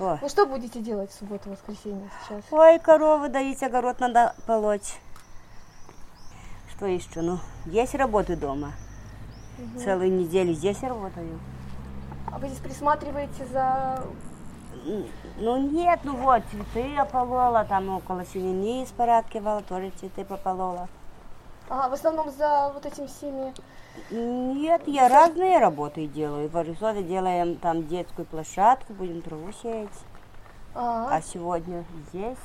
Что? Ну что будете делать в субботу, воскресенье сейчас? Ой, коровы доить, огород надо полоть. Что еще? Ну, есть работы дома. Целую неделю здесь работаю. А вы здесь присматриваете за... Ну нет, ну вот, цветы я полола, там около свиньи спорядкивала, тоже цветы пополола. А, в основном за вот этими всеми... Нет, я разные работы делаю. В Орисове делаем там детскую площадку, будем траву сеять. А, А сегодня здесь,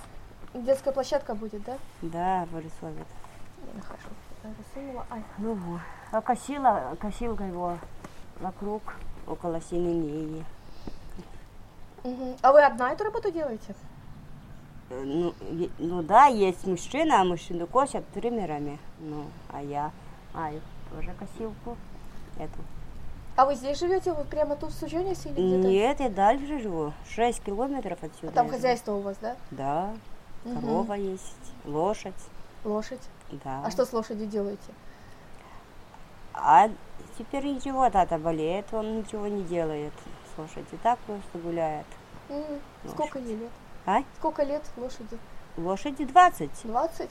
детская площадка будет, да? да, в нахожу. Я засунула. Ай. Ну вот. А косила, косилка его вокруг, около синении. Мгм. А вы одна эту работу делаете? Э, Ну, ну да, есть мужчина, а мужчины косят триммерами. Ну, а я маю тоже косилку. Эту. А вы здесь живете, вот прямо тут в Суженисе или где-то? Нет, я дальше живу. 6 километров отсюда. А там я хозяйство у вас, да? Да, Мгм. корова есть, лошадь, Лошадь. да. А что с лошадью делаете? А теперь ничего, тата болеет, он ничего не делает с лошадью, так просто гуляет. М, Сколько ей лет? А? Сколько лет лошади? Лошади 20. 20?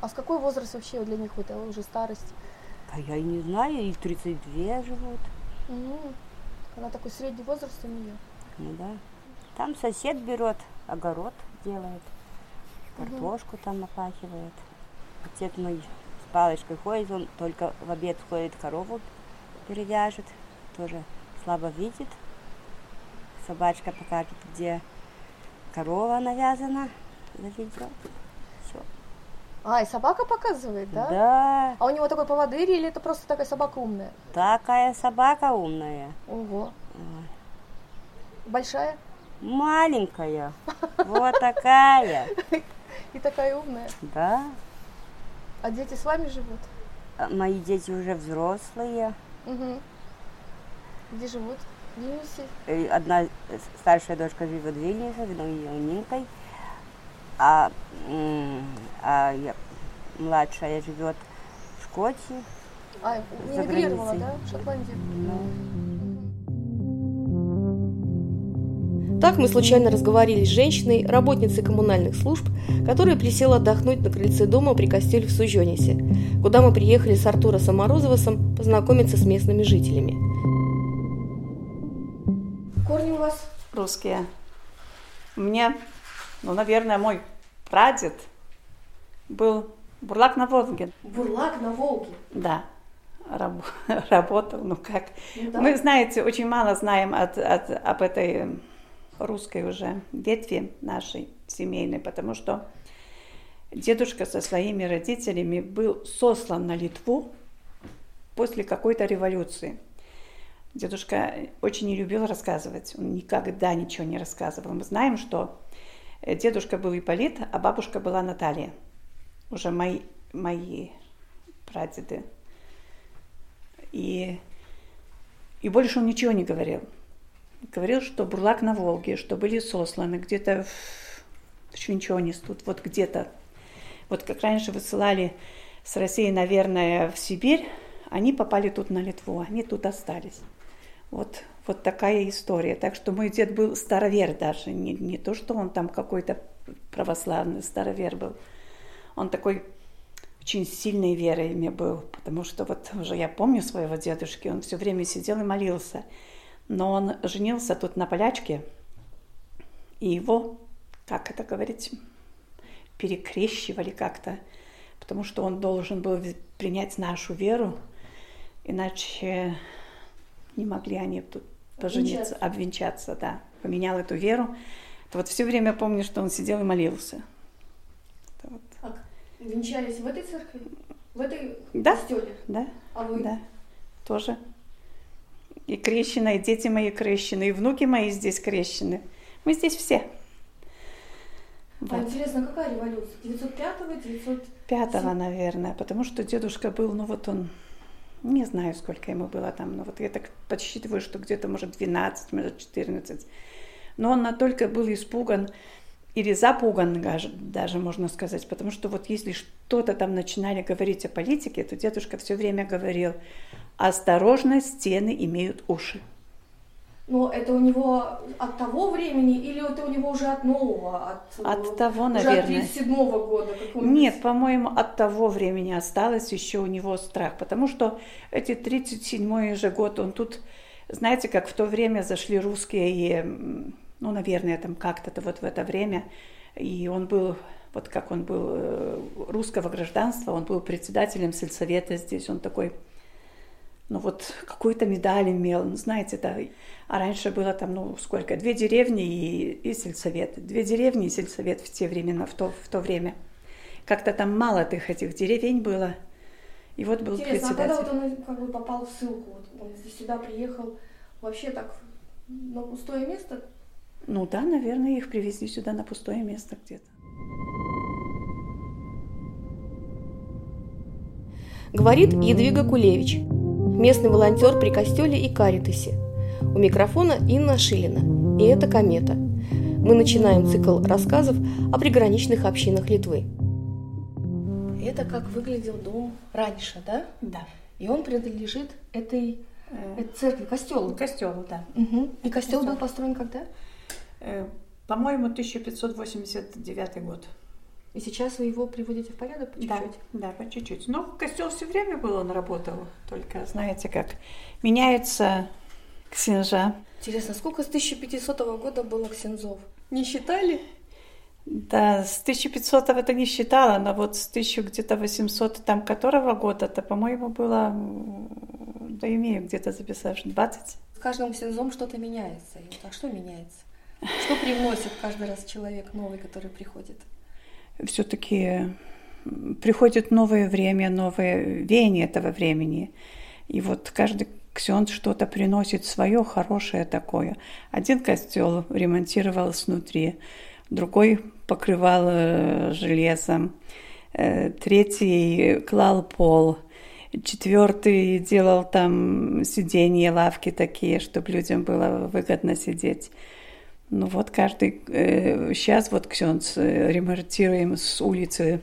А с какой возраст вообще для них вот это уже старость? А я и не знаю, и 32 живут. М, Она такой средний возраст у нее. Ну да. Там сосед берет, огород делает, картошку там опахивает. Отец мой с палочкой ходит, он только в обед ходит, корову перевяжет, тоже слабо видит. Собачка покажет, где корова навязана, заведет. Все. А, и собака показывает, да? Да, А у него такой поводырь или это просто такая собака умная? такая собака умная. Ого. Большая Маленькая. Вот такая. и такая умная. Да. А дети с вами живут? Мои дети уже взрослые. Угу. Где живут? Одна старшая дочка живет в Вильнюсе, Нинкой. А, а я- младшая живет в Шкотии. А, За эмигрировала, границей. да, в Шотландию? Так мы случайно разговорились с женщиной, работницей коммунальных служб, которая присела отдохнуть на крыльце дома при костеле в Суженисе, куда мы приехали с Артуросом Морозовосом познакомиться с местными жителями. Корни у вас? русские. Мне, ну, наверное, мой прадед был бурлак на Волге. Бурлак на Волге. Да, раб- работал, ну как. Ну да. Мы, знаете, очень мало знаем от, от- об этой русской уже ветви нашей семейной, потому что дедушка со своими родителями был сослан на Литву после какой-то революции. Дедушка очень не любил рассказывать, он никогда ничего не рассказывал. Мы знаем, что э, дедушка был Ипполит, а бабушка была Наталья. Уже мои, мои прадеды. И, и больше он ничего не говорил. Говорил, что бурлак на Волге, что были сосланы где-то в Швинчонис, тут вот где-то. Вот как раньше высылали с России, наверное, в Сибирь, они попали тут на Литву, они тут остались. Вот, вот такая история. Так что мой дед был старовер даже, не, не то, что он там какой-то православный старовер был. Он такой очень сильной верой мне был, потому что вот уже я помню своего дедушки, он все время сидел и молился. Но он женился тут на полячке, и его, как это говорить, перекрещивали как-то, потому что он должен был принять нашу веру, иначе не могли они тут пожениться, обвенчаться, да. Поменял эту веру. То вот все время помню, что он сидел и молился. Это вот. Венчались в этой церкви? В этой Да. костеле? Да, А вы? да, тоже. И крещены, и дети мои крещены, и внуки мои здесь крещены. Мы здесь все. А Вот. интересно, какая революция? 905-го, 900... Пятого, наверное, потому что дедушка был, ну вот он, не знаю, сколько ему было там, но вот я так подсчитываю, что где-то, может, 12, может, 14. Но он настолько был испуган или запуган, даже, даже можно сказать, потому что вот если что-то там начинали говорить о политике, то дедушка все время говорил, осторожно, стены имеют уши. Но это у него от того времени или это у него уже от нового? От, От э, того, уже наверное. от 37 года? какого-нибудь? Нет, по-моему, от того времени осталось еще у него страх, потому что эти 37-й же год, он тут, знаете, как в то время зашли русские, и, ну, наверное, там как-то вот в это время, и он был, вот как он был э, русского гражданства, он был председателем сельсовета здесь, он такой, ну вот какую-то медаль имел, ну, знаете, да. А раньше было там, ну, сколько, две деревни и, и сельсовет. Две деревни и сельсовет в те времена, в то, в то время. Как-то там мало их этих деревень было. И вот был Интересно, а когда председатель. вот он как бы попал в ссылку? Вот он сюда приехал вообще так на пустое место? Ну да, наверное, их привезли сюда на пустое место где-то. Говорит Едвига Кулевич, местный волонтер при костеле и Каритасе. У микрофона Инна Шилина. И это «Комета». Мы начинаем цикл рассказов о приграничных общинах Литвы. Это как выглядел дом раньше, да? Да. И он принадлежит этой, Э, этой церкви, костелу. Костелу, да. Мгм. И костел Костел. был построен когда? Э, По-моему, 1589 год. И сейчас вы его приводите в порядок по Да, чуть-чуть? да, по чуть-чуть. Но костел все время был, он работал. Только, знаете, как меняется ксенжа. Интересно, сколько с 1500 года было ксензов? Не считали? Да, с 1500 это не считала, но вот с 1000 где-то 800 там которого года, то, по-моему, было, да имею где-то записав, 20. С каждым ксензом что-то меняется. А что меняется? Что привносит каждый раз человек новый, который приходит? Все-таки приходит новое время, новое веяние этого времени. И вот каждый ксен что-то приносит свое хорошее такое. Один костел ремонтировал снутри, другой покрывал э, железом, э, третий клал пол, четвертый делал там сиденья, лавки такие, чтобы людям было выгодно сидеть. Ну вот каждый, сейчас вот ксенц э, ремонтируем с улицы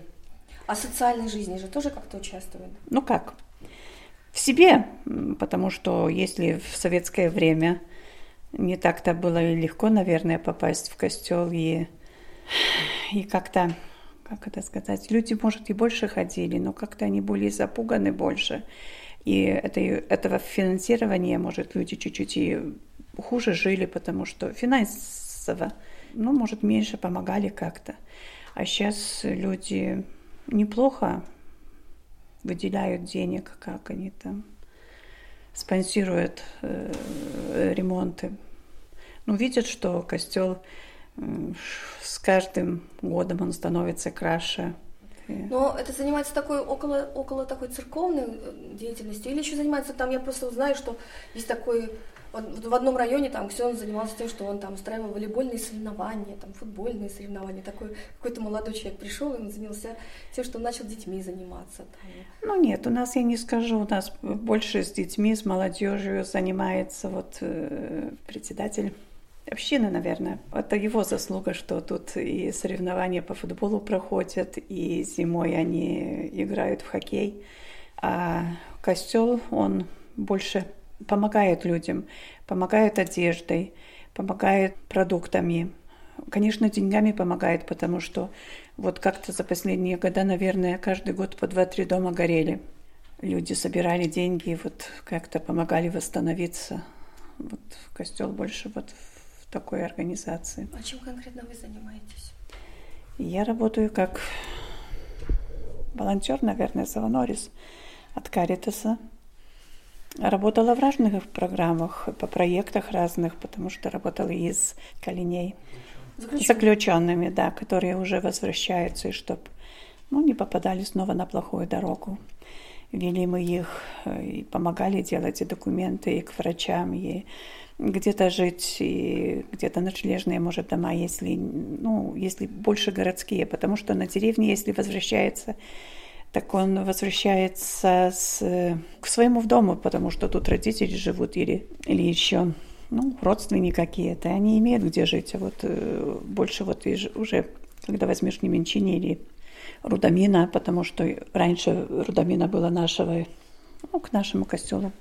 А социальной жизни же тоже как-то участвует? ну как, в себе, потому что если в советское время не так-то было легко, наверное, попасть в костел и, и как-то, как это сказать, люди, может, и больше ходили, но как-то они были запуганы больше. И это, этого финансирования, может, люди чуть-чуть и хуже жили, потому что финансово, ну, может, меньше помогали как-то. А сейчас люди неплохо выделяют денег, как они там спонсируют э, ремонты. Ну, видят, что костел м, с каждым годом он становится краше. Но это занимается такой около, около такой церковной э, деятельностью или еще занимается там, я просто знаю, что есть такой, вот в одном районе там Ксен занимался тем, что он там устраивал волейбольные соревнования, там футбольные соревнования. Такой какой-то молодой человек пришел, и он занялся тем, что он начал детьми заниматься. Там. Ну нет, у нас, я не скажу, у нас больше с детьми, с молодежью занимается вот э, председатель общины, наверное. Это его заслуга, что тут и соревнования по футболу проходят, и зимой они играют в хоккей. А костел, он больше помогает людям, помогает одеждой, помогает продуктами. Конечно, деньгами помогает, потому что вот как-то за последние года, наверное, каждый год по два-три дома горели. Люди собирали деньги, и вот как-то помогали восстановиться. Вот костел больше вот такой организации. А чем конкретно вы занимаетесь? Я работаю как волонтер, наверное, Саванорис от Каритаса. Работала в разных программах, по проектах разных, потому что работала из Калиней. Заключенными, да, которые уже возвращаются, и чтобы ну, не попадали снова на плохую дорогу. Вели мы их э, и помогали делать и документы, и к врачам, и где-то жить, и где-то ночлежные, может, дома, если, ну, если больше городские, потому что на деревне, если возвращается, так он возвращается с, к своему в дому, потому что тут родители живут или, или еще ну, родственники какие-то, они имеют где жить, а вот э, больше вот и уже, когда возьмешь Неменчини или Рудамина, потому что раньше Рудамина была нашего, ну, к нашему костелу,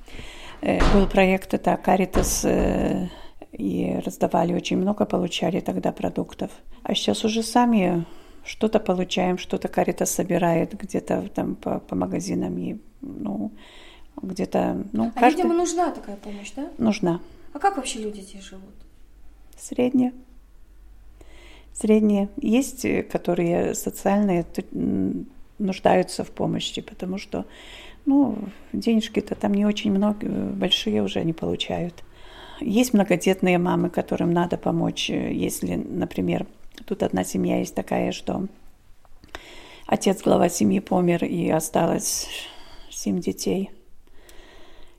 был проект, это Каритас э, и раздавали очень много, получали тогда продуктов. А сейчас уже сами что-то получаем, что-то Карита собирает где-то там по, по магазинам и ну где-то ну а каждый... видимо нужна такая помощь, да? Нужна. А как вообще люди здесь живут? Средние. Средние. Есть, э, которые социальные нуждаются в помощи, потому что ну, денежки-то там не очень много, большие уже не получают. Есть многодетные мамы, которым надо помочь, если, например, тут одна семья есть такая, что отец глава семьи помер и осталось семь детей.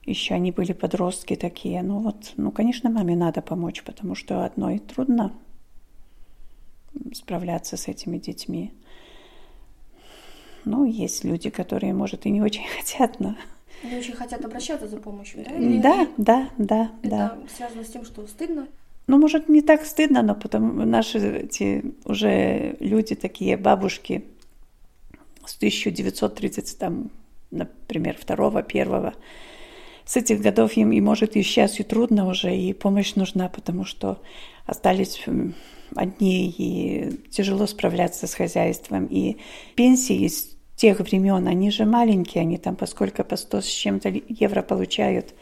Еще они были подростки такие. Ну вот, ну, конечно, маме надо помочь, потому что одной трудно справляться с этими детьми. Ну, есть люди, которые, может, и не очень хотят, но... Не очень хотят обращаться за помощью, да? Или да, да, да, это да. связано с тем, что стыдно? Ну, может, не так стыдно, но потому наши эти уже люди такие, бабушки с 1930, там, например, второго, первого, с этих годов им, и может, и сейчас и трудно уже, и помощь нужна, потому что остались одни, и тяжело справляться с хозяйством. И пенсии тех времен, они же маленькие, они там поскольку по 100 с чем-то евро получают.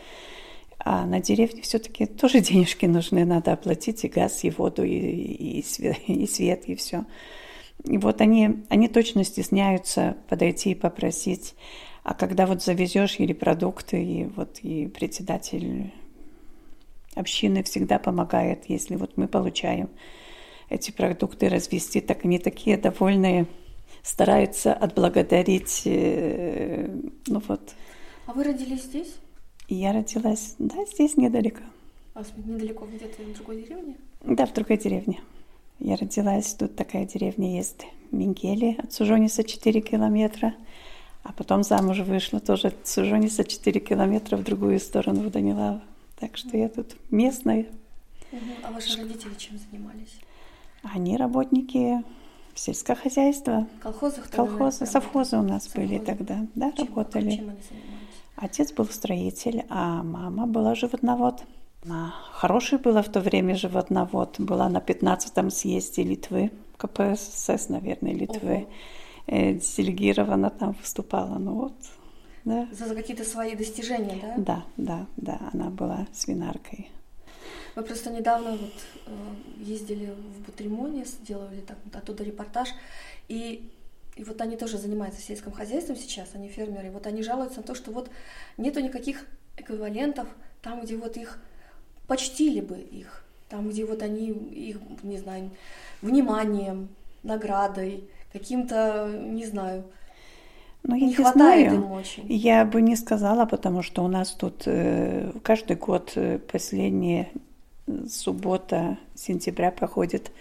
А на деревне все-таки тоже денежки нужны, надо оплатить и газ, и воду, и, и, свет, и свет, и все. И вот они, они точно стесняются подойти и попросить. А когда вот завезешь или продукты, и вот и председатель общины всегда помогает, если вот мы получаем эти продукты развести, так они такие довольные, стараются отблагодарить. Э, ну вот. А вы родились здесь? Я родилась, да, здесь недалеко. А недалеко где-то в другой деревне? Да, в другой деревне. Я родилась, тут такая деревня есть, Мингели, от Сужониса 4 километра. А потом замуж вышла тоже от Сужониса 4 километра в другую сторону, в Данилава. Так что я тут местная. А ваши родители чем занимались? Они работники сельского хозяйства. Колхозах Колхозы, совхозы у нас совхозы. были тогда, да, чем, работали. Чем они Отец был строитель, а мама была животновод. Она хороший была в то время животновод. Была на 15-м съезде Литвы, КПСС, наверное, Литвы. Э, делегирована там выступала. Ну вот, да. За какие-то свои достижения, да? Да, да, да. Она была свинаркой. Мы просто недавно вот э, ездили в Бутримоне, сделали вот оттуда репортаж, и и вот они тоже занимаются сельским хозяйством сейчас, они фермеры. Вот они жалуются на то, что вот нету никаких эквивалентов там, где вот их почтили бы их, там, где вот они их, не знаю, вниманием, наградой, каким-то, не знаю, ну, я не, не хватает знаю. им очень. Я бы не сказала, потому что у нас тут э, каждый год э, последняя суббота сентября проходит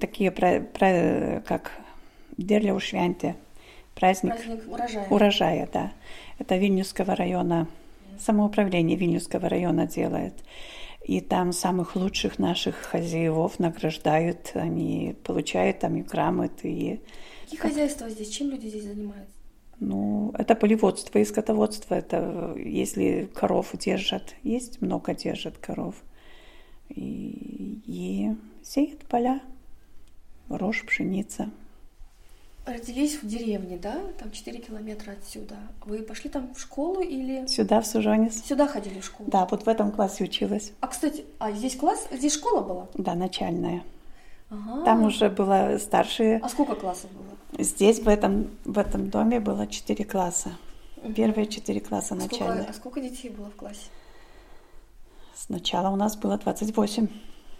такие, про, про, как Дерляушвянте, праздник, праздник урожая. урожая, да. Это Вильнюсского района, самоуправление Вильнюсского района делает. И там самых лучших наших хозяевов награждают, они получают там и грамоты. И... Какие как... хозяйства здесь? Чем люди здесь занимаются? Ну, это полеводство и скотоводство. Это если коров держат, есть много держат коров. И, и сеют поля рожь, пшеница. Родились в деревне, да? Там 4 километра отсюда. Вы пошли там в школу или... Сюда, в Сужонис. Сюда ходили в школу? Да, вот в этом классе училась. А, кстати, а здесь класс, здесь школа была? Да, начальная. Ага. Там уже было старшие. А сколько классов было? Здесь, в этом, в этом доме, было 4 класса. Первые 4 класса а начальные. А сколько детей было в классе? Сначала у нас было 28.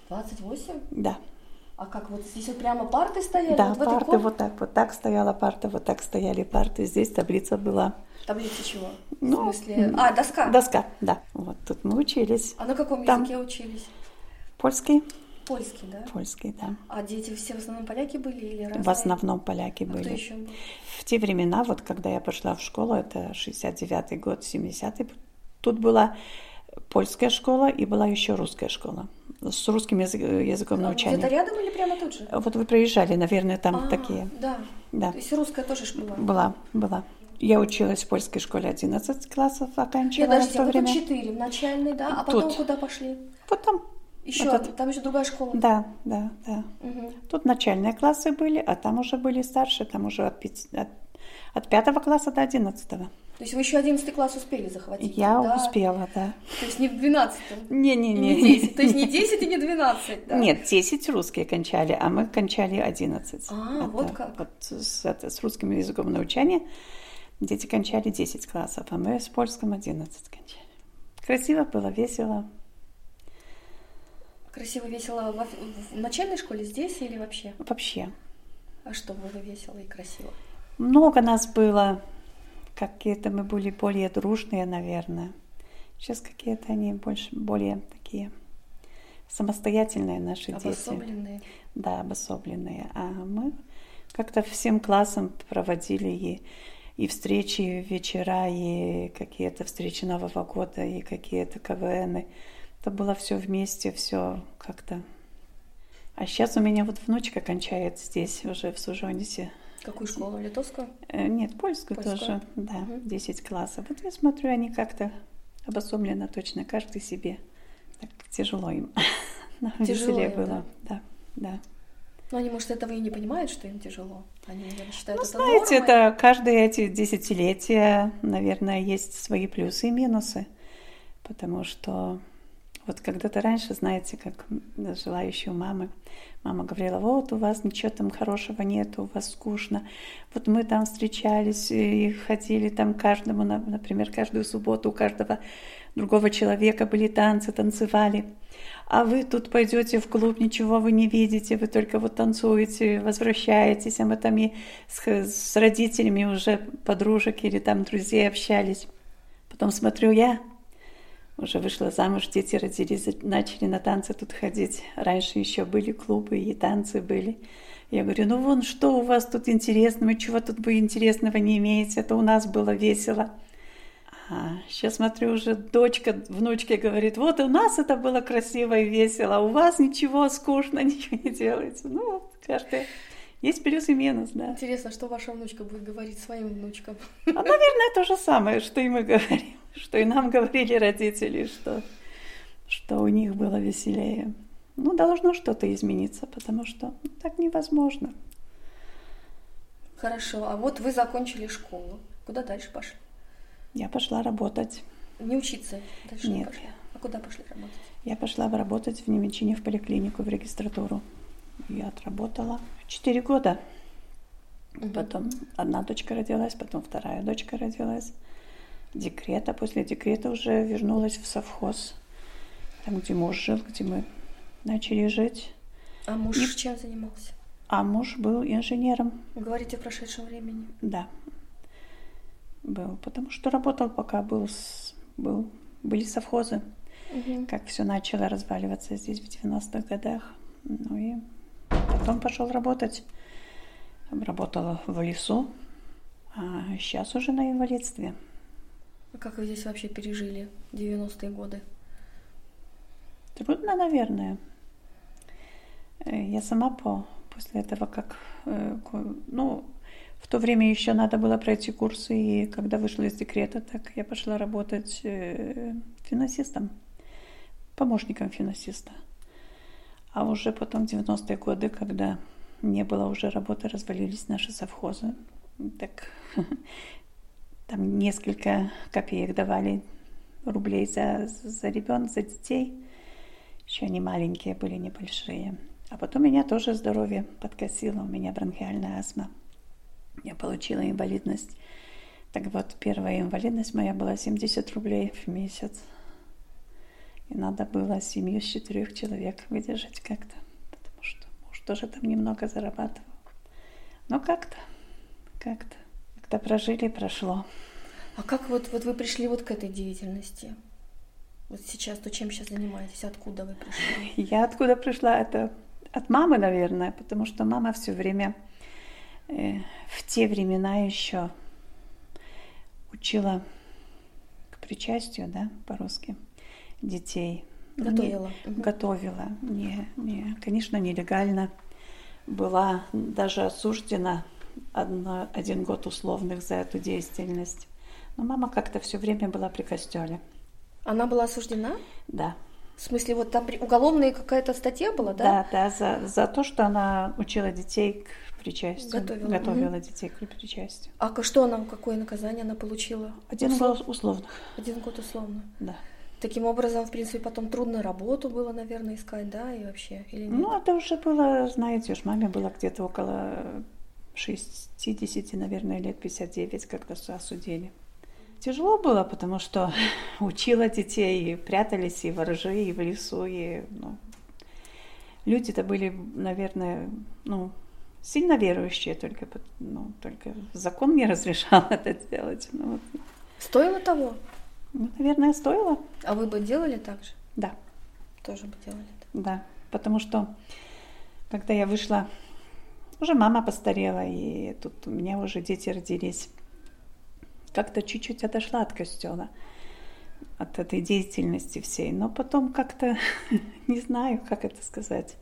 28? Да. А как вот здесь вот прямо парты стояли? Да, вот парты вот так, вот так стояла парта, вот так стояли парты. Здесь таблица была. Таблица чего? Ну, в смысле? А, доска? Доска, да. Вот тут мы учились. А на каком Там. языке учились? Польский. Польский, да? Польский, да. А дети все в основном поляки были или разные? В основном поляки а были. Кто еще был? В те времена, вот когда я пошла в школу, это 69-й год, 70-й, тут была польская школа и была еще русская школа с русским язык, языком а научания. Это рядом или прямо тут же? Вот вы проезжали, наверное, там а, такие. Да. Да. То есть русская тоже школа? Была, была. я училась в польской школе 11 классов, Нет, оканчивала в подождите, то а время. тут 4 в начальной, да? А потом Тут. куда пошли? Вот там. Еще, Вот это- там еще другая школа. Да, да, да. Мгм. Тут начальные классы были, а там уже были старше, там уже от, пяти- от, от пятого класса до одиннадцатого. То есть вы еще 11 класс успели захватить? Я да? успела, да. То есть не в 12 и Не-не-не. не 10. То есть не 10 и не 12, да? Нет, 10 русские кончали, а мы кончали 11. А, вот как. Вот с, это, с русским языком научания дети кончали 10 классов, а мы с польским 11 кончали. Красиво было, весело. Красиво, весело во- в начальной школе здесь или вообще? Вообще. А что было весело и красиво? Много нас было. Какие-то мы были более дружные, наверное. Сейчас какие-то они больше, более такие самостоятельные наши дети. Обособленные. Да, обособленные. А мы как-то всем классом проводили и, и встречи, вечера, и какие-то встречи Нового года, и какие-то КВНы. Это было все вместе, все как-то. А сейчас у меня вот внучка кончает здесь, уже в Сужонисе. Какую школу? Литовскую? Э, Нет, польскую, Польскую? тоже, да, Мгм. 10 классов. Вот я смотрю, они как-то обособленно точно, каждый себе. Так тяжело им. Нам Тяжело веселее им, было, да, да. Ну, они, может, этого и не понимают, что им тяжело. Они, наверное, считают Ну, это знаете, нормой. это каждые эти десятилетия, наверное, есть свои плюсы и минусы. Потому что вот когда-то раньше, знаете, как жила у мамы, мама говорила, вот у вас ничего там хорошего нет, у вас скучно. Вот мы там встречались и ходили там каждому, на- например, каждую субботу у каждого другого человека были танцы, танцевали. А вы тут пойдете в клуб, ничего вы не видите, вы только вот танцуете, возвращаетесь, а мы там и с, с родителями уже подружек или там друзей общались. Потом смотрю я, уже вышла замуж, дети родились, начали на танцы тут ходить. Раньше еще были клубы и танцы были. Я говорю, ну вон, что у вас тут интересного, чего тут вы интересного не имеете, это у нас было весело. А сейчас смотрю, уже дочка, внучке говорит, вот у нас это было красиво и весело, а у вас ничего, скучно, ничего не делается. Ну, каждый... Есть плюс и минус, да. Интересно, что ваша внучка будет говорить своим внучкам. А, наверное, то же самое, что и мы говорим, что и нам говорили родители, что, что у них было веселее. Ну, должно что-то измениться, потому что ну, так невозможно. Хорошо, а вот вы закончили школу. Куда дальше пошли? Я пошла работать. Не учиться дальше не Нет. пошли. А куда пошли работать? Я пошла работать в Немечине в поликлинику, в регистратуру. Я отработала 4 года. Мгм. Потом одна дочка родилась, потом вторая дочка родилась. Декрет, а после декрета уже вернулась в совхоз, там, где муж жил, где мы начали жить. А муж И- чем занимался? А муж был инженером, Вы говорите в прошедшем времени. да, был, потому что работал, пока был, с- был были совхозы, как все начало разваливаться здесь в 90-х годах. Ну и потом пошел работать. Работала в лесу, а сейчас уже на инвалидстве. А как вы здесь вообще пережили 90-е годы? Трудно, наверное. Э, Я сама по, после этого, как, э, ну, в то время еще надо было пройти курсы, и когда вышла из декрета, так я пошла работать э, финансистом, помощником финансиста. А уже потом, в 90-е годы, когда не было уже работы, развалились наши совхозы, так там несколько копеек давали рублей за, за ребенка, за детей. Еще они маленькие были, небольшие. А потом меня тоже здоровье подкосило, у меня бронхиальная астма. Я получила инвалидность. Так вот, первая инвалидность моя была 70 рублей в месяц. И надо было семью с четырех человек выдержать как-то, потому что муж тоже там немного зарабатывал. Но как-то, как-то, когда прожили, прошло. А как вот, вот вы пришли вот к этой деятельности? Вот сейчас, то чем сейчас занимаетесь? Откуда вы пришли? Я откуда пришла? Это от мамы, наверное, потому что мама все время э, в те времена еще учила к причастию, да, по-русски, детей. Ну, не- Готовила. Мгм. Готовила. Не, не, конечно, нелегально. Была даже осуждена одно, один год условных за эту деятельность. Но мама как-то все время была при костеле. Она была осуждена? Да. В смысле, вот там уголовная какая-то статья была, да? Да, да, за, за то, что она учила детей к причастию. Готовила. Готовила Мгм. детей к причастию. А что она, какое наказание она получила? Один Услов- год условных, Один год условно. да. Таким образом, в принципе, потом трудно работу было, наверное, искать, да, и вообще, или нет? Ну, это уже было, знаете, уж маме было где-то около 60, наверное, лет 59, когда осудили. Тяжело было, потому что учила детей, и прятались и ворожи, и в лесу, и ну, люди-то были, наверное, ну, сильно верующие, только, ну, только закон не разрешал это делать. Ну, вот. Стоило того? Ну, наверное, стоило, А вы бы делали так же? да. Тоже бы делали так? Да, потому что когда я вышла, уже мама постарела, и тут у меня уже дети родились. Как-то чуть-чуть отошла от костела, от этой деятельности всей. Но потом как-то, не знаю, как это сказать.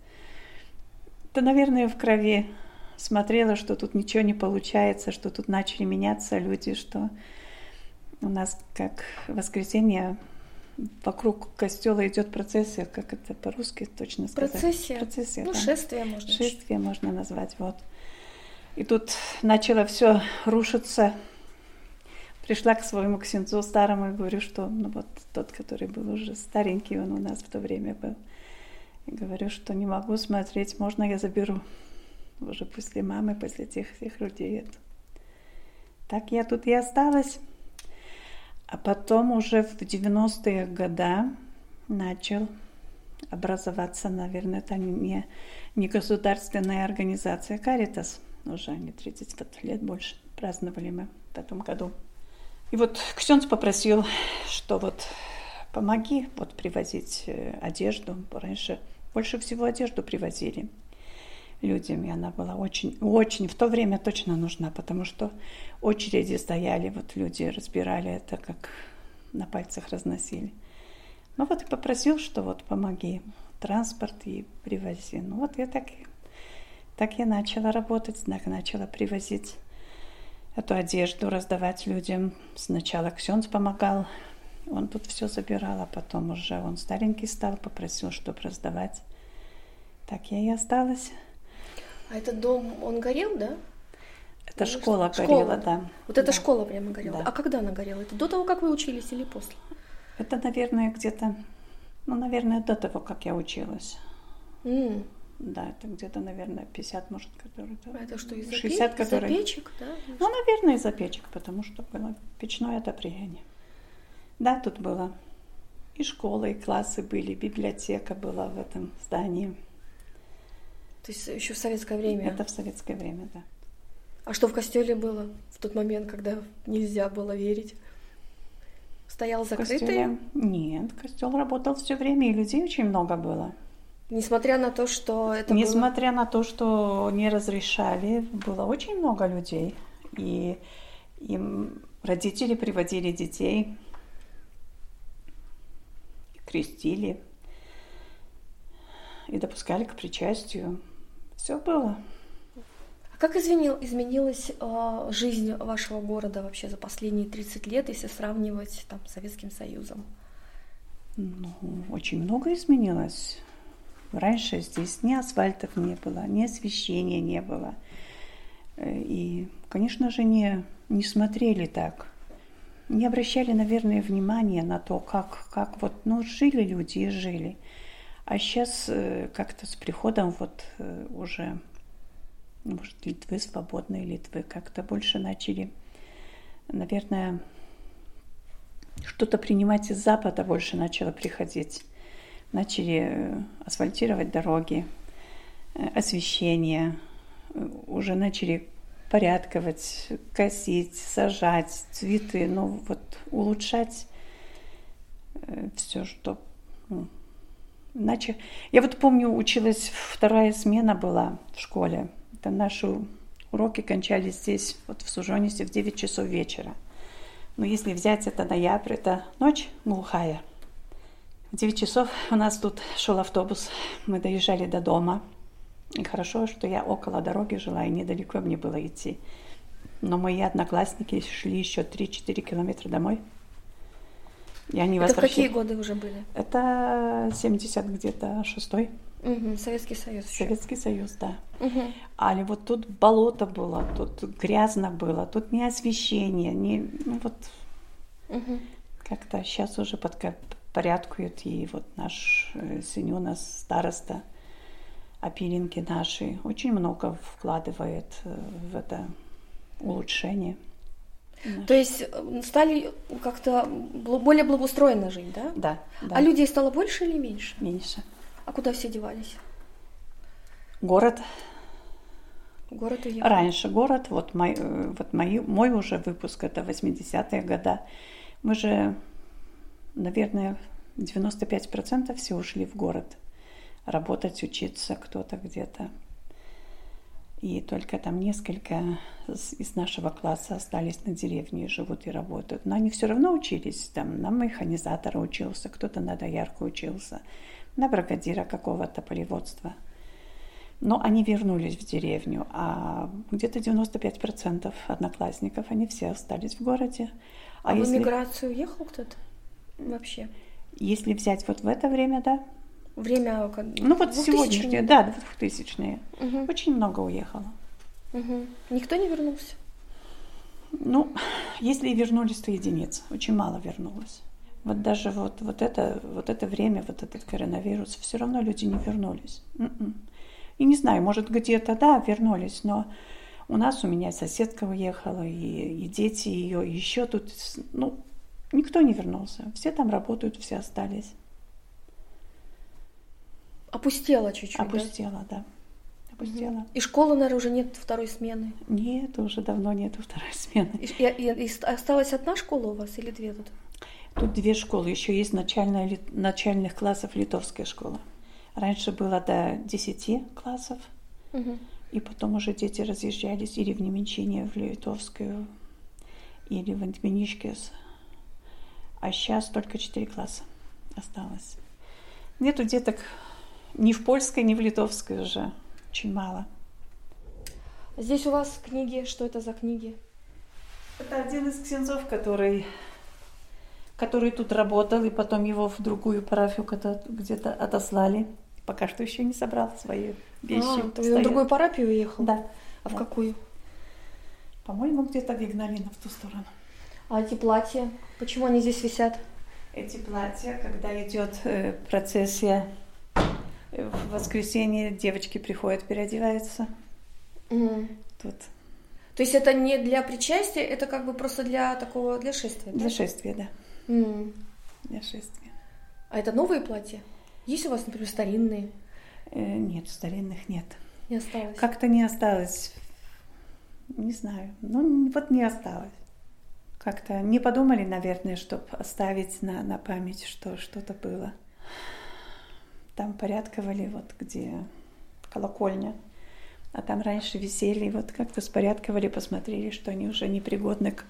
Это, наверное, в крови смотрела, что тут ничего не получается, что тут начали меняться люди, что у нас как воскресенье вокруг костела идет процессия, как это по-русски точно сказать? Процессия? Процессия, Ну, да. шествие можно. Шествие можно назвать, вот. И тут начало все рушиться. Пришла к своему ксенцу старому и говорю, что ну вот тот, который был уже старенький, он у нас в то время был. И говорю, что не могу смотреть, можно я заберу уже после мамы, после тех всех людей. Так я тут и осталась. А потом уже в 90-е годы начал образоваться, наверное, это не, не государственная организация Каритас. Уже они 30 вот лет больше праздновали мы в этом году. И вот Ксенц попросил, что вот помоги вот привозить э, одежду. Раньше больше всего одежду привозили людям, и она была очень, очень в то время точно нужна, потому что очереди стояли, вот люди разбирали это, как на пальцах разносили. Ну вот и попросил, что вот помоги транспорт и привози. Ну вот я так, и- так я начала работать, так начала привозить эту одежду, раздавать людям. Сначала Ксенц помогал, он тут все забирал, а потом уже он старенький стал, попросил, чтобы раздавать. Так я и осталась. А этот дом, он горел, да? Это Ну, школа школа, горела, да. да. Вот эта Да. школа прямо горела. Да. А когда она горела? Это до того, как вы учились или после? Это, наверное, где-то, ну, наверное, до того, как я училась. М, Да, это где-то, наверное, 50, может, который А это что, из-за 60, пе- из-за который... печек, да? Ну, наверное, из-за печек, потому что было печное отопление. Да, тут было и школа, и классы были, библиотека была в этом здании. То есть еще в советское время. Это в советское время, да. А что в костеле было в тот момент, когда нельзя было верить? Стоял закрытый, костеле- Нет, костел работал все время, и людей очень много было. несмотря на то, что это было... Несмотря на то, что не разрешали, было очень много людей. И им родители приводили детей, крестили, и допускали к причастию. Все было. А как изменил, изменилась э, жизнь вашего города вообще за последние 30 лет, если сравнивать там, с Советским Союзом? Ну, очень много изменилось. Раньше здесь ни асфальтов не было, ни освещения не было. Э, И, конечно же, не, не смотрели так. Не обращали, наверное, внимания на то, как, как вот, ну, жили люди и жили. А сейчас как-то с приходом вот э, уже, может, Литвы, свободной Литвы, как-то больше начали, наверное, что-то принимать из Запада больше начало приходить. Начали э, асфальтировать дороги, э, освещение, э, уже начали порядковать, косить, сажать цветы, ну вот улучшать все, что... Ну, иначе... Я вот помню, училась, вторая смена была в школе. Это наши уроки кончались здесь, вот в Сужонисе, в 9 часов вечера. Но если взять это ноябрь, это ночь глухая. В 9 часов у нас тут шел автобус, мы доезжали до дома. И хорошо, что я около дороги жила, и недалеко мне было идти. Но мои одноклассники шли еще 3-4 километра домой. И они Это в какие годы уже были? Это 70 где-то шестой. Угу, Советский Союз. Советский Союз, да. Угу. Али вот тут болото было, тут грязно было, тут не освещение, не ну вот угу. как-то сейчас уже под порядкуют и вот наш э, сын нас староста опилинки наши очень много вкладывает э, в это улучшение. То есть э, стали как-то более благоустроенно жить, да? Да, да. А людей стало больше или меньше? Меньше. А куда все девались? Город. Город уехал. Раньше город, вот, мой, э, вот мой, мой уже выпуск, это 80-е годы. Мы же, наверное, 95% все ушли в город. Работать, учиться кто-то где-то. И только там несколько из нашего класса остались на деревне, живут и работают. Но они все равно учились. Там на механизатора учился, кто-то на доярку учился на бригадира какого-то полеводства. Но они вернулись в деревню, а где-то 95% одноклассников, они все остались в городе. А, а если... в эмиграцию уехал кто-то вообще? Если взять вот в это время, да. Время как Ну вот сегодняшнее, да, двухтысячные. Угу. Очень много уехало. Угу. Никто не вернулся? Ну, если и вернулись, то единиц. Очень мало вернулось. Вот даже вот, вот, это, вот это время, вот этот коронавирус, все равно люди не вернулись. М-м. И не знаю, может где-то, да, вернулись, но у нас, у меня соседка уехала, и, и дети ее, еще тут, ну, никто не вернулся. Все там работают, все остались. Опустела чуть-чуть, Опустела, да. да. Опустела. И школы, наверное, уже нет второй смены? Нет, уже давно нет второй смены. И, и, и осталась одна школа у вас или две тут? Тут две школы. Еще есть начальная, начальных классов литовская школа. Раньше было до 10 классов. Угу. И потом уже дети разъезжались или в Неменчине, в Литовскую, или в Антменишкес. А сейчас только 4 класса осталось. Нету деток ни в польской, ни в литовской уже. Очень мало. Здесь у вас книги. Что это за книги? Это один из ксензов, который который тут работал, и потом его в другую парафию где-то отослали. Пока что еще не собрал свои вещи. А, ты на другую парафию уехал? Да. А да. в какую? По-моему, где-то в Игналино, в ту сторону. А эти платья, почему они здесь висят? Эти платья, когда идет э, процессия, в воскресенье девочки приходят, переодеваются. Mm. Тут. То есть это не для причастия, это как бы просто для такого, для шествия? Для да? шествия, да. Mm. Для шествия. А это новые платья? Есть у вас, например, старинные? Э, нет, старинных нет. Не осталось? Как-то не осталось. Не знаю. Ну, вот не осталось. Как-то не подумали, наверное, чтобы оставить на, на память, что что-то было. Там порядковали, вот где колокольня. А там раньше висели, вот как-то спорядковали, посмотрели, что они уже непригодны к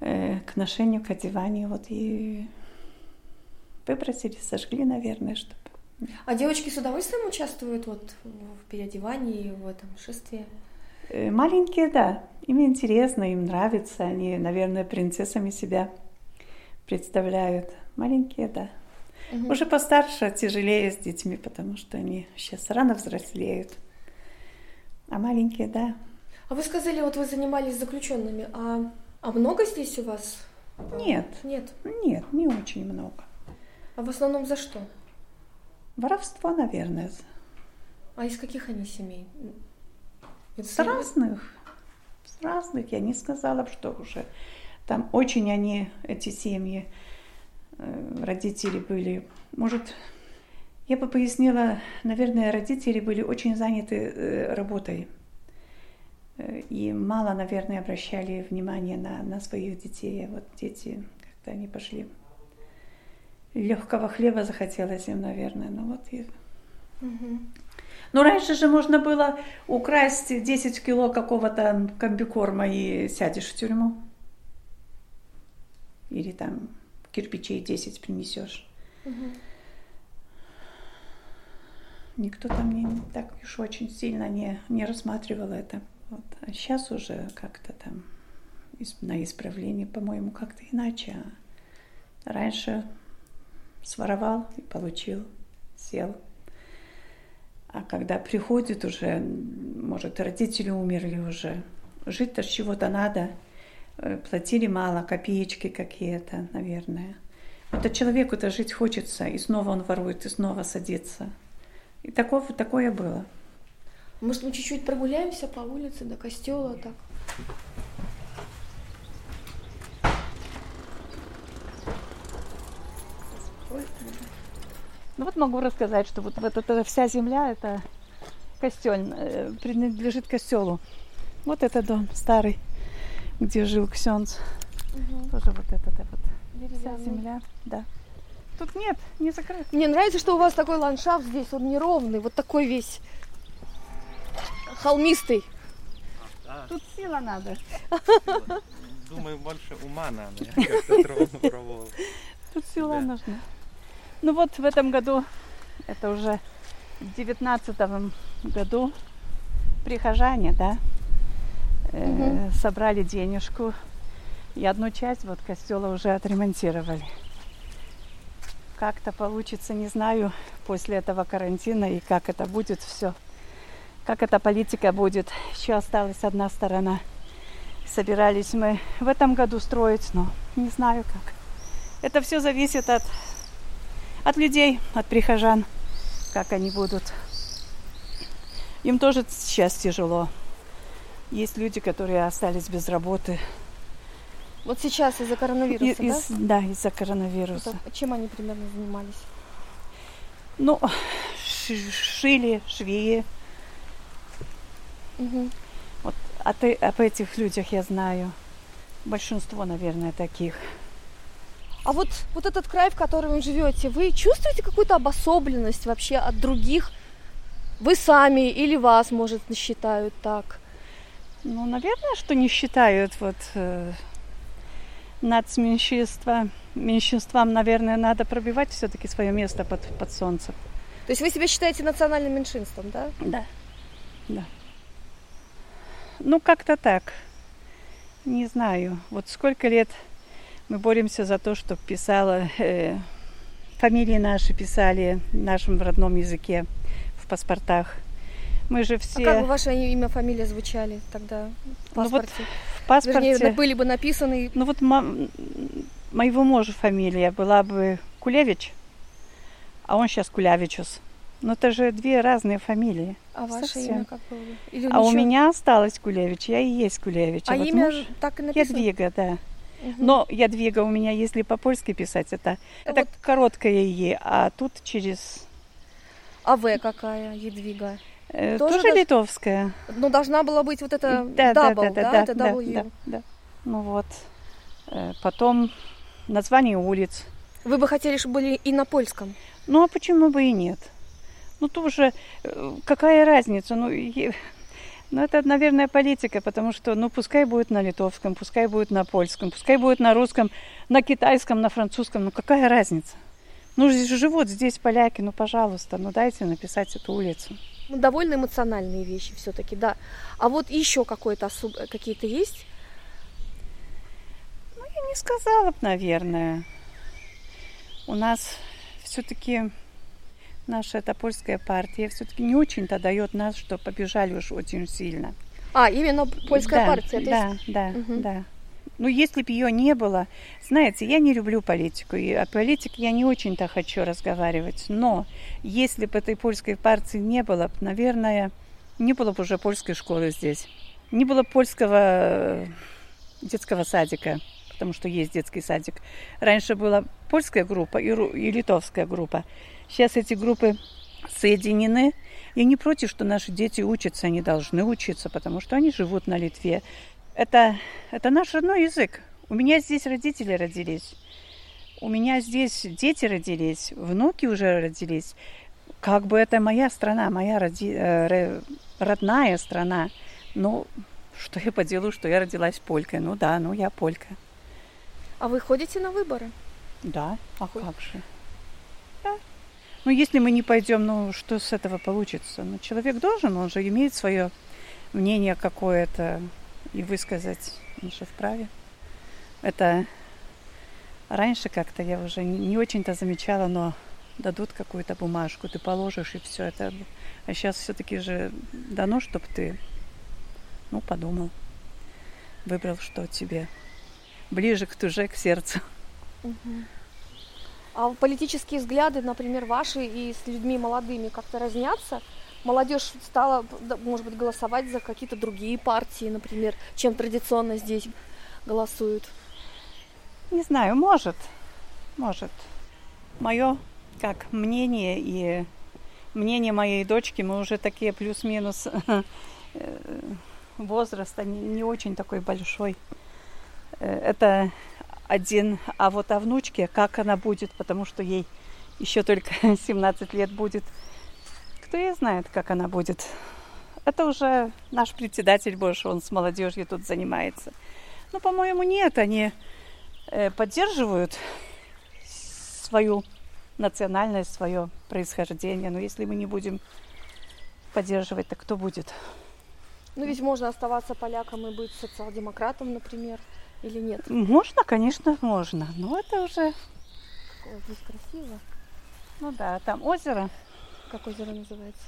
Э, к ношению, к одеванию. Вот и выбросили, сожгли, наверное, чтобы... А девочки с удовольствием участвуют вот в переодевании, в этом шествии? Э, маленькие, да. Им интересно, им нравится. Они, наверное, принцессами себя представляют. Маленькие, да. Угу. Уже постарше тяжелее с детьми, потому что они сейчас рано взрослеют. А маленькие, да. А вы сказали, вот вы занимались заключенными, а а много здесь у вас? Нет. Нет? Нет, не очень много. А в основном за что? Воровство, наверное. А из каких они семей? Это с разных. С разных. Я не сказала, что уже. Там очень они, эти семьи, родители были. Может, я бы пояснила, наверное, родители были очень заняты э, работой Э, и мало, наверное, обращали внимание на, на своих детей. А вот дети как-то они пошли. Легкого хлеба захотелось им, наверное. Ну вот и... Угу. Ну, раньше же можно было украсть 10 кило какого-то комбикорма и сядешь в тюрьму. Или там кирпичей 10 принесешь. Угу. никто там не так уж очень сильно не, не рассматривал это. Вот. А сейчас уже как-то там на исправление, по-моему, как-то иначе. А раньше своровал и получил, сел. А когда приходит уже, может, родители умерли уже, жить-то с чего-то надо, платили мало, копеечки какие-то, наверное. Это человеку-то жить хочется, и снова он ворует, и снова садится. И такое, такое было. Может, мы чуть-чуть прогуляемся по улице до костела так? Ну вот могу рассказать, что вот, вот эта вся земля, это костел, э, принадлежит костелу. Вот это дом старый, где жил Ксенц. Угу. Тоже вот это вот вся земля, да. Тут нет, не закрыто. Мне нравится, что у вас такой ландшафт здесь, он неровный, вот такой весь холмистый. Тут сила надо. Думаю, больше ума надо. Тут сила нужна. Ну вот в этом году, это уже в девятнадцатом году, прихожане, да, угу. собрали денежку. И одну часть вот костела уже отремонтировали. Как-то получится, не знаю, после этого карантина и как это будет все. Как эта политика будет. Еще осталась одна сторона. Собирались мы в этом году строить, но не знаю как. Это все зависит от от людей, от прихожан, как они будут. Им тоже сейчас тяжело. Есть люди, которые остались без работы. Вот сейчас из-за коронавируса, из, да? Да, из-за коронавируса. Вот, чем они примерно занимались? Ну, шили, швеи. Угу. Вот от, об этих людях я знаю. Большинство, наверное, таких. А вот, вот этот край, в котором вы живете, вы чувствуете какую-то обособленность вообще от других? Вы сами или вас, может, считают так? Ну, наверное, что не считают вот э, нацменьшинства. Меньшинствам, наверное, надо пробивать все-таки свое место под, под солнцем. То есть вы себя считаете национальным меньшинством, да? Да, да. Ну, как-то так. Не знаю. Вот сколько лет мы боремся за то, чтобы писала, э, фамилии наши писали в нашем родном языке в паспортах. Мы же все... А как бы ваше имя, фамилия звучали тогда в паспорте? Ну вот в паспорте... Вернее, были бы написаны... Ну вот мо... моего мужа фамилия была бы Кулевич, а он сейчас Кулявичус. Но это же две разные фамилии. А ваше Совсем. имя как было? Или а ничего? у меня осталось Кулевич, я и есть Кулевич. А, а вот имя муж... так и написано? Ядвига, да. Угу. Но ядвига у меня, если по-польски писать, это, вот. это короткое Е, а тут через... А В какая Едвига? Э, тоже тоже литовская. Ну, должна была быть вот это да, дабл, да, да, да, да, это да, да, да. Ну вот. Э, потом название улиц. Вы бы хотели, чтобы были и на польском? Ну, а почему бы и нет? Ну, тоже э, какая разница? Ну, ну, это, наверное, политика, потому что, ну, пускай будет на литовском, пускай будет на польском, пускай будет на русском, на китайском, на французском, ну, какая разница? Ну, живут здесь поляки, ну, пожалуйста, ну, дайте написать эту улицу. Ну, довольно эмоциональные вещи все-таки, да. А вот еще какое-то особ... какие-то есть? Ну, я не сказала бы, наверное. У нас все-таки наша эта польская партия все-таки не очень-то дает нас, что побежали уж очень сильно. А, именно польская да, партия? Да, есть... да, угу. да. Ну, если бы ее не было, знаете, я не люблю политику, и о политике я не очень-то хочу разговаривать, но если бы этой польской партии не было, наверное, не было бы уже польской школы здесь, не было польского детского садика, потому что есть детский садик. Раньше была польская группа и, и литовская группа. Сейчас эти группы соединены. Я не против, что наши дети учатся, они должны учиться, потому что они живут на Литве. Это, это наш родной язык. У меня здесь родители родились. У меня здесь дети родились, внуки уже родились. Как бы это моя страна, моя роди... э, родная страна. Ну, что я поделаю, что я родилась полькой? Ну да, ну я полька. А вы ходите на выборы? Да, а как же? Ну, если мы не пойдем, ну, что с этого получится? Ну, человек должен, он же имеет свое мнение какое-то и высказать, он же вправе. Это раньше как-то я уже не, очень-то замечала, но дадут какую-то бумажку, ты положишь и все это. А сейчас все-таки же дано, чтобы ты, ну, подумал, выбрал, что тебе ближе к душе, к сердцу. А политические взгляды, например, ваши и с людьми молодыми как-то разнятся? Молодежь стала, может быть, голосовать за какие-то другие партии, например, чем традиционно здесь голосуют? Не знаю, может, может. Мое как мнение и мнение моей дочки, мы уже такие плюс-минус э, возраст, не, не очень такой большой. Э, это один, а вот о внучке, как она будет, потому что ей еще только 17 лет будет. Кто ее знает, как она будет. Это уже наш председатель больше, он с молодежью тут занимается. Ну, по-моему, нет, они э, поддерживают свою национальность, свое происхождение. Но если мы не будем поддерживать, то кто будет? Ну ведь можно оставаться поляком и быть социал-демократом, например, или нет? Можно, конечно, можно. Но это уже... Ой, здесь красиво. Ну да, там озеро. Как озеро называется?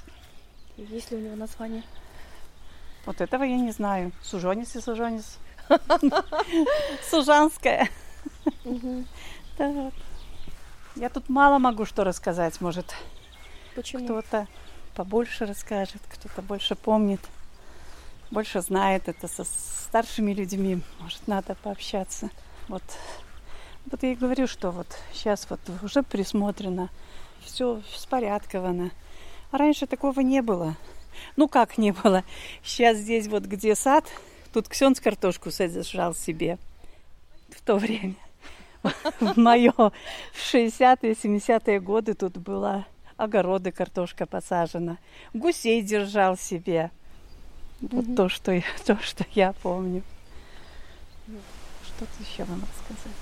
И Есть ли у него название? Вот этого я не знаю. Сужонис и Сужонис. Сужанская. Я тут мало могу что рассказать. Может, Почему? кто-то побольше расскажет, кто-то больше помнит, больше знает это со старшими людьми. Может, надо пообщаться. Вот, вот я и говорю, что вот сейчас вот уже присмотрено, все спорядковано. А раньше такого не было. Ну как не было? Сейчас здесь вот где сад, тут Ксенц картошку сажал себе в то время. В мое в 60-е, 70-е годы тут была огороды, картошка посажена. Гусей держал себе. Вот то, что я, то, что я помню. Что-то еще вам рассказать.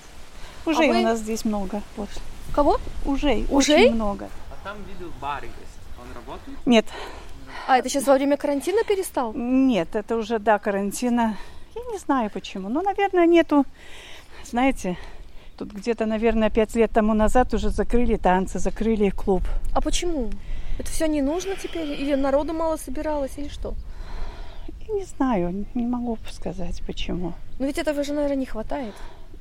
Ужей вы- у нас здесь много. Вот. Кого? Ужей? очень много. А там видел барик есть. Он работает? Нет, А, это сейчас во время карантина перестал? нет, это уже до карантина. Я не знаю почему. Ну, наверное, нету. Знаете, тут где-то, наверное, пять лет тому назад уже закрыли танцы, закрыли клуб. А почему? Это все не нужно теперь? Или народу мало собиралось, или что? Не знаю, не могу сказать почему. Ну ведь этого же, наверное, не хватает.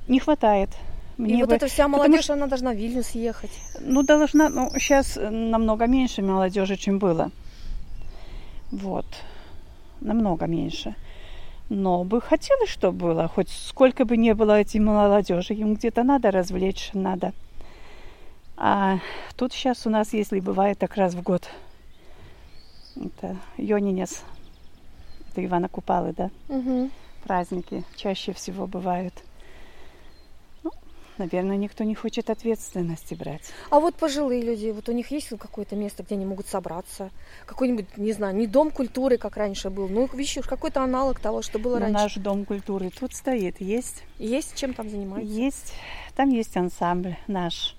Не хватает. И Мне вот бы- эта вся потому молодежь, что- она должна в Вильнюс ехать. Ну, должна, ну, сейчас намного меньше молодежи, чем было. Вот. Намного меньше. Но бы хотелось, чтобы было. Хоть сколько бы не было этой молодежи, им где-то надо развлечь, надо. А тут сейчас у нас, если бывает так раз в год, это Йонинец, это Ивана Купалы, да, Угу. праздники чаще всего бывают. Ну, наверное, никто не хочет ответственности брать. А вот пожилые люди, вот у них есть какое-то место, где они могут собраться? Какой-нибудь, не знаю, не дом культуры, как раньше был, ну, еще какой-то аналог того, что было Но раньше. наш дом культуры тут стоит, есть, Есть чем там заниматься? есть, там есть ансамбль наш,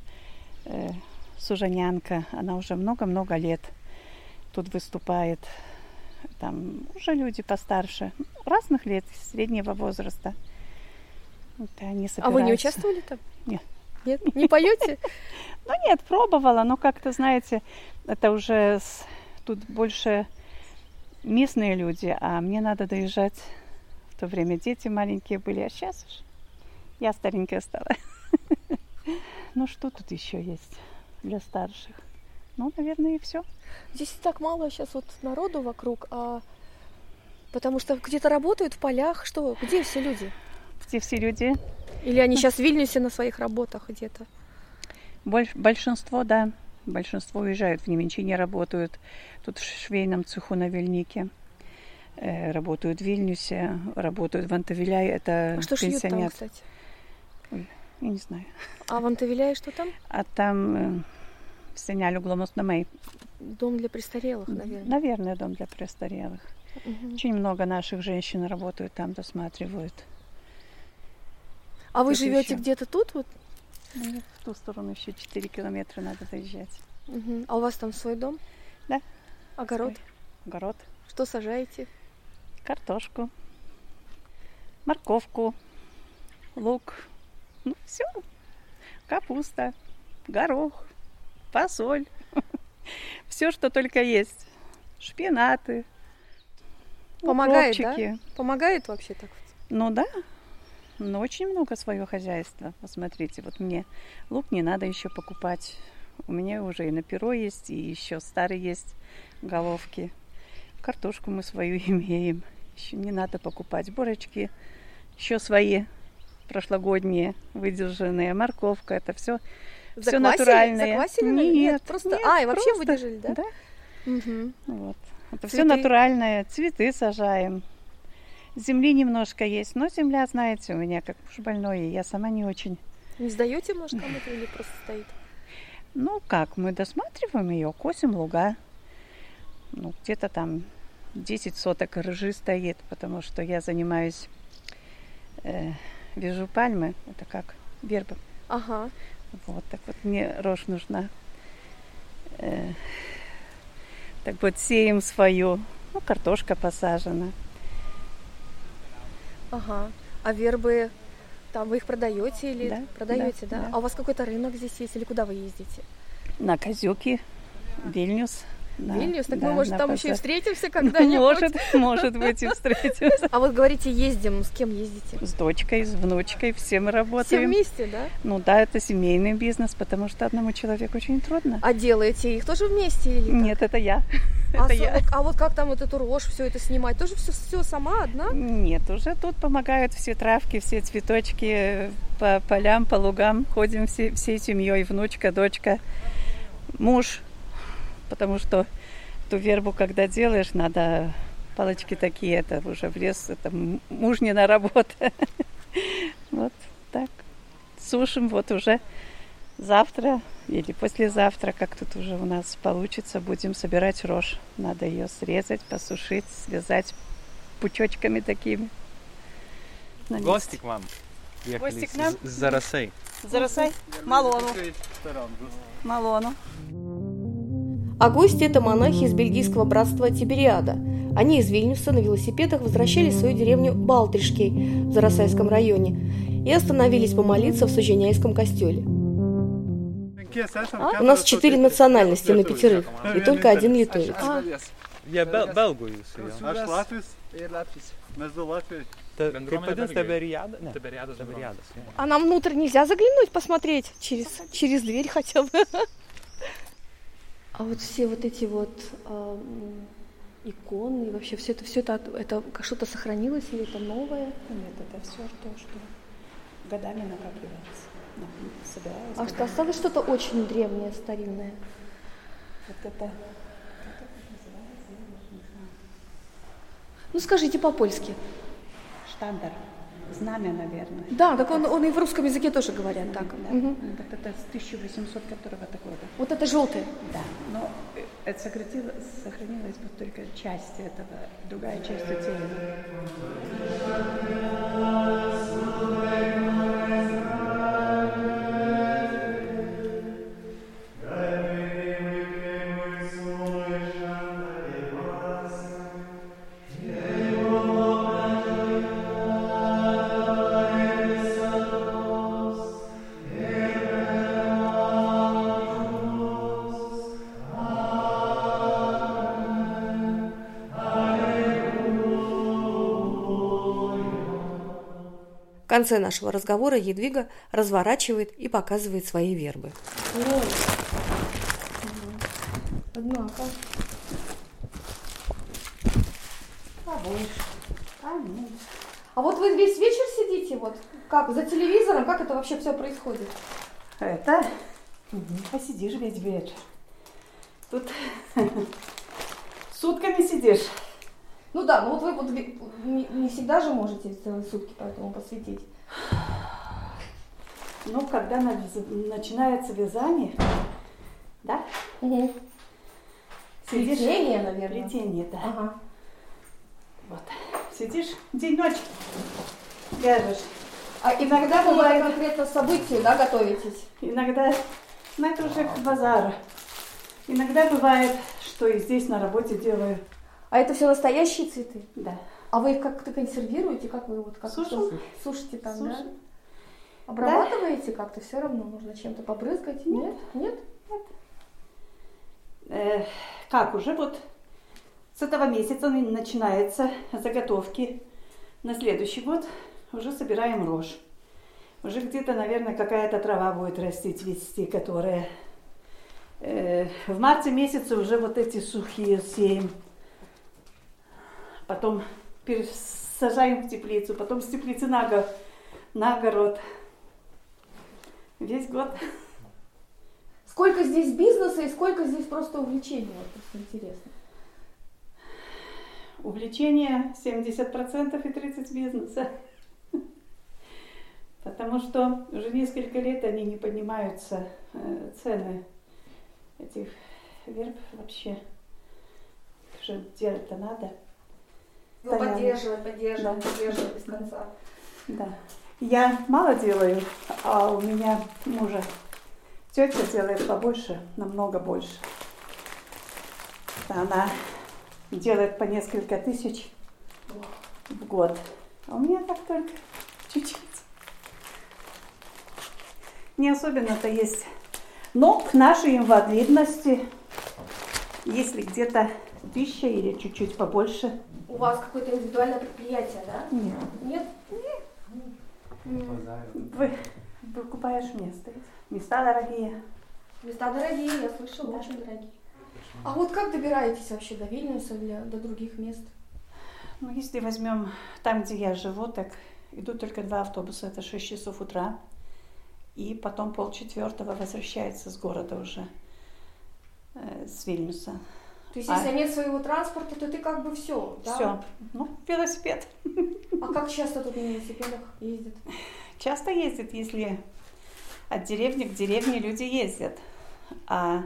э, Сужанянка, она уже много-много лет тут выступает. Там уже люди постарше, разных лет, среднего возраста. Вот они А вы не собираются. участвовали там? Нет. Нет? Не поете? Ну нет, пробовала, но как-то, знаете, это уже тут больше местные люди, а мне надо доезжать. В то время дети маленькие были, а сейчас уж я старенькая стала. Ну что тут еще есть для старших? Ну, наверное, и все. Здесь так мало сейчас вот народу вокруг, а потому что где-то работают в полях, что, где все люди? Где все люди? Или они сейчас в Вильнюсе на своих работах где-то? Больш- большинство, да, большинство уезжают в Неменчине, работают. Тут в швейном цеху на Вильнике. Э, работают в Вильнюсе, работают в Антавиляе. Это А что шьют там, кстати? Я не знаю. А в Антавиляе что там? А там э, Сенялю Гломосномей. Дом для престарелых, наверное. Наверное, дом для престарелых. Мгм. Очень много наших женщин работают там, досматривают. А вы Тут живете ещё. где-то тут? Вот? Ну, В ту сторону еще 4 километра надо доезжать. Мгм. А у вас там свой дом? Да. Огород? Огород, Что сажаете? картошку, морковку, лук. Ну, все. Капуста, горох, фасоль. Все, что только есть. Шпинаты. Помогает, да? укропчики. Помогает вообще так? Ну да, но очень много свое хозяйство. Посмотрите, вот мне лук не надо еще покупать. У меня уже и на перо есть, и еще старый есть головки. Картошку мы свою имеем. Еще не надо покупать. Борочки еще свои прошлогодние, выдержанные. Морковка, это все все натуральное. Заквасили? Нет, просто... нет, а, и вообще просто- выдержали, да? Да, Мгм. вот. Это все натуральное. Цветы сажаем. Земли немножко есть, но земля, знаете, у меня как уж больной, я сама не очень. Не сдаете, может, кому-то или просто стоит? Ну как, мы досматриваем ее, косим луга. Ну, где-то там 10 соток ржи стоит, потому что я занимаюсь, э, вяжу пальмы, это как верба. Ага. Вот, так вот мне рожь нужна. Э, так вот, сеем свою. Ну, картошка посажена. Ага. А вербы, там вы их продаете или Да, продаете, да, да, да. А у вас какой-то рынок здесь есть или куда вы ездите? На Козюки, Вильнюс. Да, Вильнюс? Так да, мы, может, там еще и встретимся когда-нибудь? Может, может быть, и встретимся. А вот говорите, ездим, с кем ездите? С дочкой, с внучкой, все мы Все работаем. вместе, да? Ну да, это семейный бизнес, потому что одному человеку очень трудно. А делаете их тоже вместе или как? Нет, это я. А, это я. вот- а вот как там вот эту рожь, все это снимать? Тоже все, все сама одна? Нет, уже тут помогают все травки, все цветочки по полям, по лугам. Ходим все, всей семьей, внучка, дочка, муж. Потому что ту вербу, когда делаешь, надо палочки такие, это уже в лес, это мужнина работа. Вот так. Сушим вот уже завтра или послезавтра, как тут уже у нас получится, будем собирать рожь. Надо ее срезать, посушить, связать пучочками такими. В гости к вам приехали Гости к нам? с Заросей. Заросай. Малону. Малону. А гости – это монахи из бельгийского братства Тибериада. Они из Вильнюса на велосипедах возвращались в свою деревню Балтышкей в Заросайском районе и остановились помолиться в Суженяйском костеле. У нас четыре национальности на пятерых, и только один литовец. Я бел- белгую. А нам внутрь нельзя заглянуть, посмотреть через, через дверь хотя бы? А вот все вот эти вот м, иконы, и вообще все это, все это, это что-то сохранилось или это новое? Нет, это все то, что годами накапливается. А что осталось что-то очень древнее, старинное? Вот это Ну скажите по-польски. штандар. Знамя, наверное. Да, так он, он и в русском языке тоже говорят так. Да. Мгм. Вот это с 1800 которого года. Вот это желтое. Да, но э, это сократило- сохранилась вот только часть этого, другая часть утеряна. Конце нашего разговора Едвига разворачивает и показывает свои вербы. Однако. А вот вы весь вечер сидите, вот как за телевизором, как это вообще все происходит? Это посидишь весь вечер. Тут сутками сидишь. Ну да, ну вот вы вот не, не всегда же можете целые сутки поэтому посвятить. Ну, когда на- начинается вязание, да, Угу. сидишь... Плетение, наверное. Плетение, да. Ага. Вот. Сидишь день-ночь, вяжешь. А иногда бывает конкретно событию, да, готовитесь? Иногда, ну это уже к базару. Иногда бывает, что и здесь на работе делаю. А это все настоящие цветы? Да. А вы их как-то консервируете? Как вы вот как Сушим. сушите там, да? Сушим. Обрабатываете как-то все равно? Нужно чем-то побрызгать? Нет? Нет? Э, как уже вот с этого месяца на- начинаются заготовки на следующий год. Уже собираем рожь. Уже где-то, наверное, какая-то трава будет расти, цвести, которая... э, в марте месяце уже вот эти сухие сеем. Потом пересажаем в теплицу, потом с теплицы на, го- на огород. Весь год. Сколько здесь бизнеса и сколько здесь просто увлечения? Вот просто интересно. Увлечение 70% и 30% бизнеса. Потому что уже несколько лет они не поднимаются, э, цены этих верб вообще. Уже делать-то надо. Ну, поддерживать, поддерживать, Да. поддерживать без конца. Да. Я мало делаю, а у меня мужа тетя делает побольше, намного больше. Она делает по несколько тысяч в год. А у меня так только чуть-чуть. Не особенно-то есть. Но к нашей инвалидности, если где-то тысяча или чуть-чуть побольше, У вас какое-то индивидуальное предприятие, да? нет. Нет? Вы покупаешь место. Места дорогие. Места дорогие, я слышала, очень дорогие. А вот как добираетесь вообще до Вильнюса или до других мест? Ну, если возьмем там, где я живу, так идут только два автобуса, это 6 часов утра. И потом полчетвертого возвращается с города уже, э, с Вильнюса. То есть, А. если нет своего транспорта, то ты как бы все, да? Все. Ну, велосипед. А как часто тут на велосипедах ездят? Часто ездят, если от деревни к деревне люди ездят. А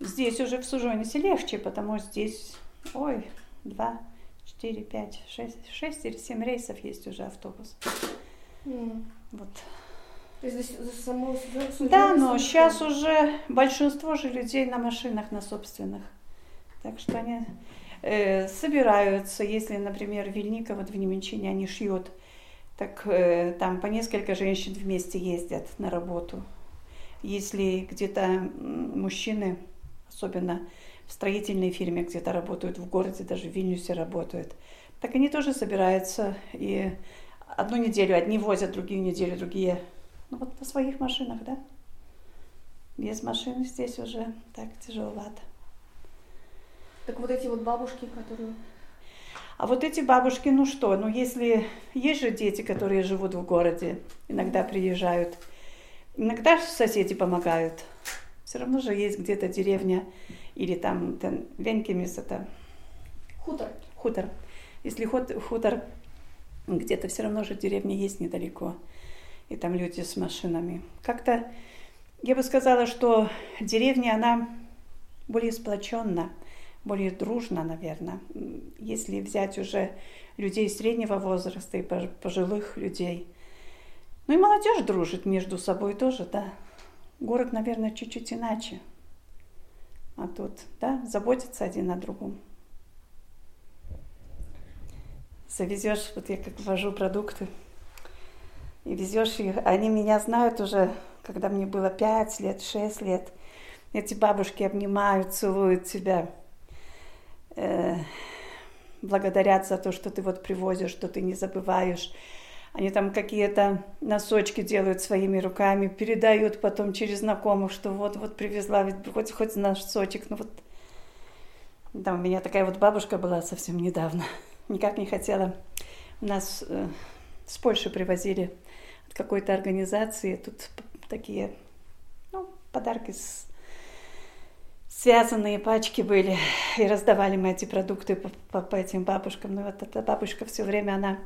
здесь уже в Сужонисе легче, потому что здесь, ой, два, четыре, пять, шесть, шесть или семь рейсов есть уже автобус. М. Вот. То есть за, за само Су- Да, но сейчас уже большинство же людей на машинах, на собственных. Так что они э, собираются, если, например, Вильника вот в Неменчине они шьют, так э, там по несколько женщин вместе ездят на работу. Если где-то мужчины, особенно в строительной фирме где-то работают, в городе, даже в Вильнюсе работают, так они тоже собираются и одну неделю одни возят, другую неделю другие. Ну вот на своих машинах, да? Без машины здесь уже так тяжеловато. Так вот эти вот бабушки, которые... А вот эти бабушки, ну что, ну если есть же дети, которые живут в городе, иногда приезжают, иногда соседи помогают. Все равно же есть где-то деревня или там, там Венкимис, это Хутор. хутор. Если хут- хутор, где-то все равно же деревня есть недалеко. И там люди с машинами. Как-то, я бы сказала, что деревня, она более сплоченна, более дружна, наверное. Если взять уже людей среднего возраста и пож- пожилых людей. Ну и молодежь дружит между собой тоже, да. Город, наверное, чуть-чуть иначе. А тут, да, заботятся один о другом завезешь, вот я как вожу продукты, и везешь их, они меня знают уже, когда мне было 5 лет, 6 лет. Эти бабушки обнимают, целуют тебя, э, благодарят за то, что ты вот привозишь, что ты не забываешь. Они там какие-то носочки делают своими руками, передают потом через знакомых, что вот-вот привезла, ведь хоть, хоть носочек, ну вот. Там у меня такая вот бабушка была совсем недавно никак не хотела. У нас э, с Польши привозили от какой-то организации. Тут такие ну, подарки с связанные пачки были. И раздавали мы эти продукты по, по- по этим бабушкам. Ну вот эта бабушка все время, она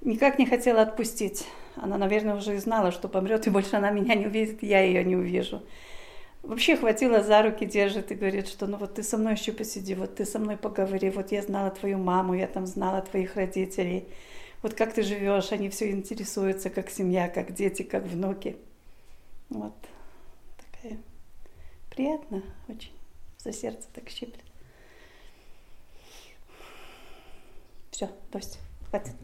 никак не хотела отпустить. Она, наверное, уже знала, что помрет, и больше она меня не увидит, я ее не увижу. Вообще хватило за руки, держит и говорит, что ну вот ты со мной еще посиди, вот ты со мной поговори, вот я знала твою маму, я там знала твоих родителей, вот как ты живешь, они все интересуются, как семья, как дети, как внуки. Вот такая приятно очень. За сердце так щиплет. Все, дождь. Хватит.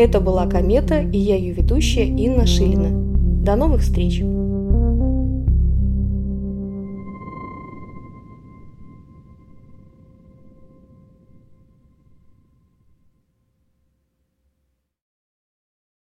Это была «Комета» и я ее ведущая Инна Шилина. До новых встреч!